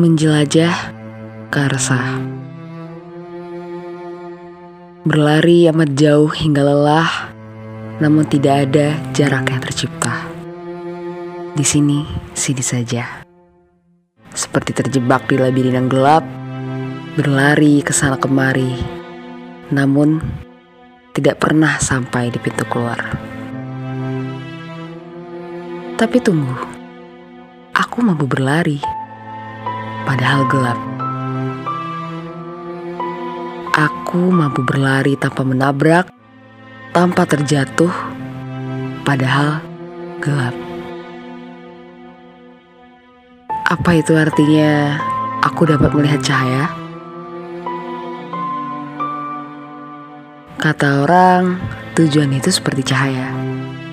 Menjelajah Karsa. Berlari amat jauh hingga lelah Namun tidak ada jarak yang tercipta. Di sini, sini saja. Seperti terjebak di labirin yang gelap Berlari ke sana kemari Namun tidak pernah sampai di pintu keluar. Tapi tunggu Aku mampu berlari Padahal gelap Aku mampu berlari tanpa menabrak, tanpa terjatuh, padahal gelap. Apa itu artinya aku dapat melihat cahaya? Kata orang, tujuan itu seperti cahaya,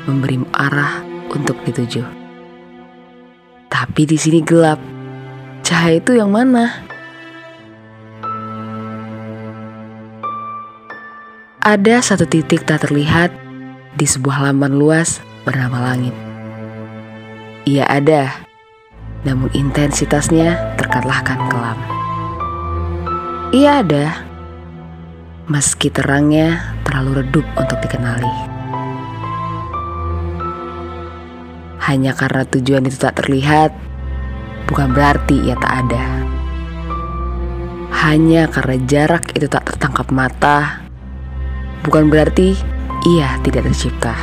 memberi arah untuk dituju. Tapi di sini gelap. Cahaya itu yang mana? Ada satu titik tak terlihat di sebuah laman luas bernama langit. Ia ada, namun intensitasnya terkalahkan kelam. Ia ada, meski terangnya terlalu redup untuk dikenali. Hanya karena tujuan itu tak terlihat, bukan berarti ia tak ada. Hanya karena jarak itu tak tertangkap mata, bukan berarti ia tidak tercipta.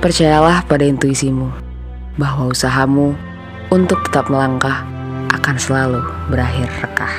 Percayalah pada intuisimu bahwa usahamu untuk tetap melangkah akan selalu berakhir rekah.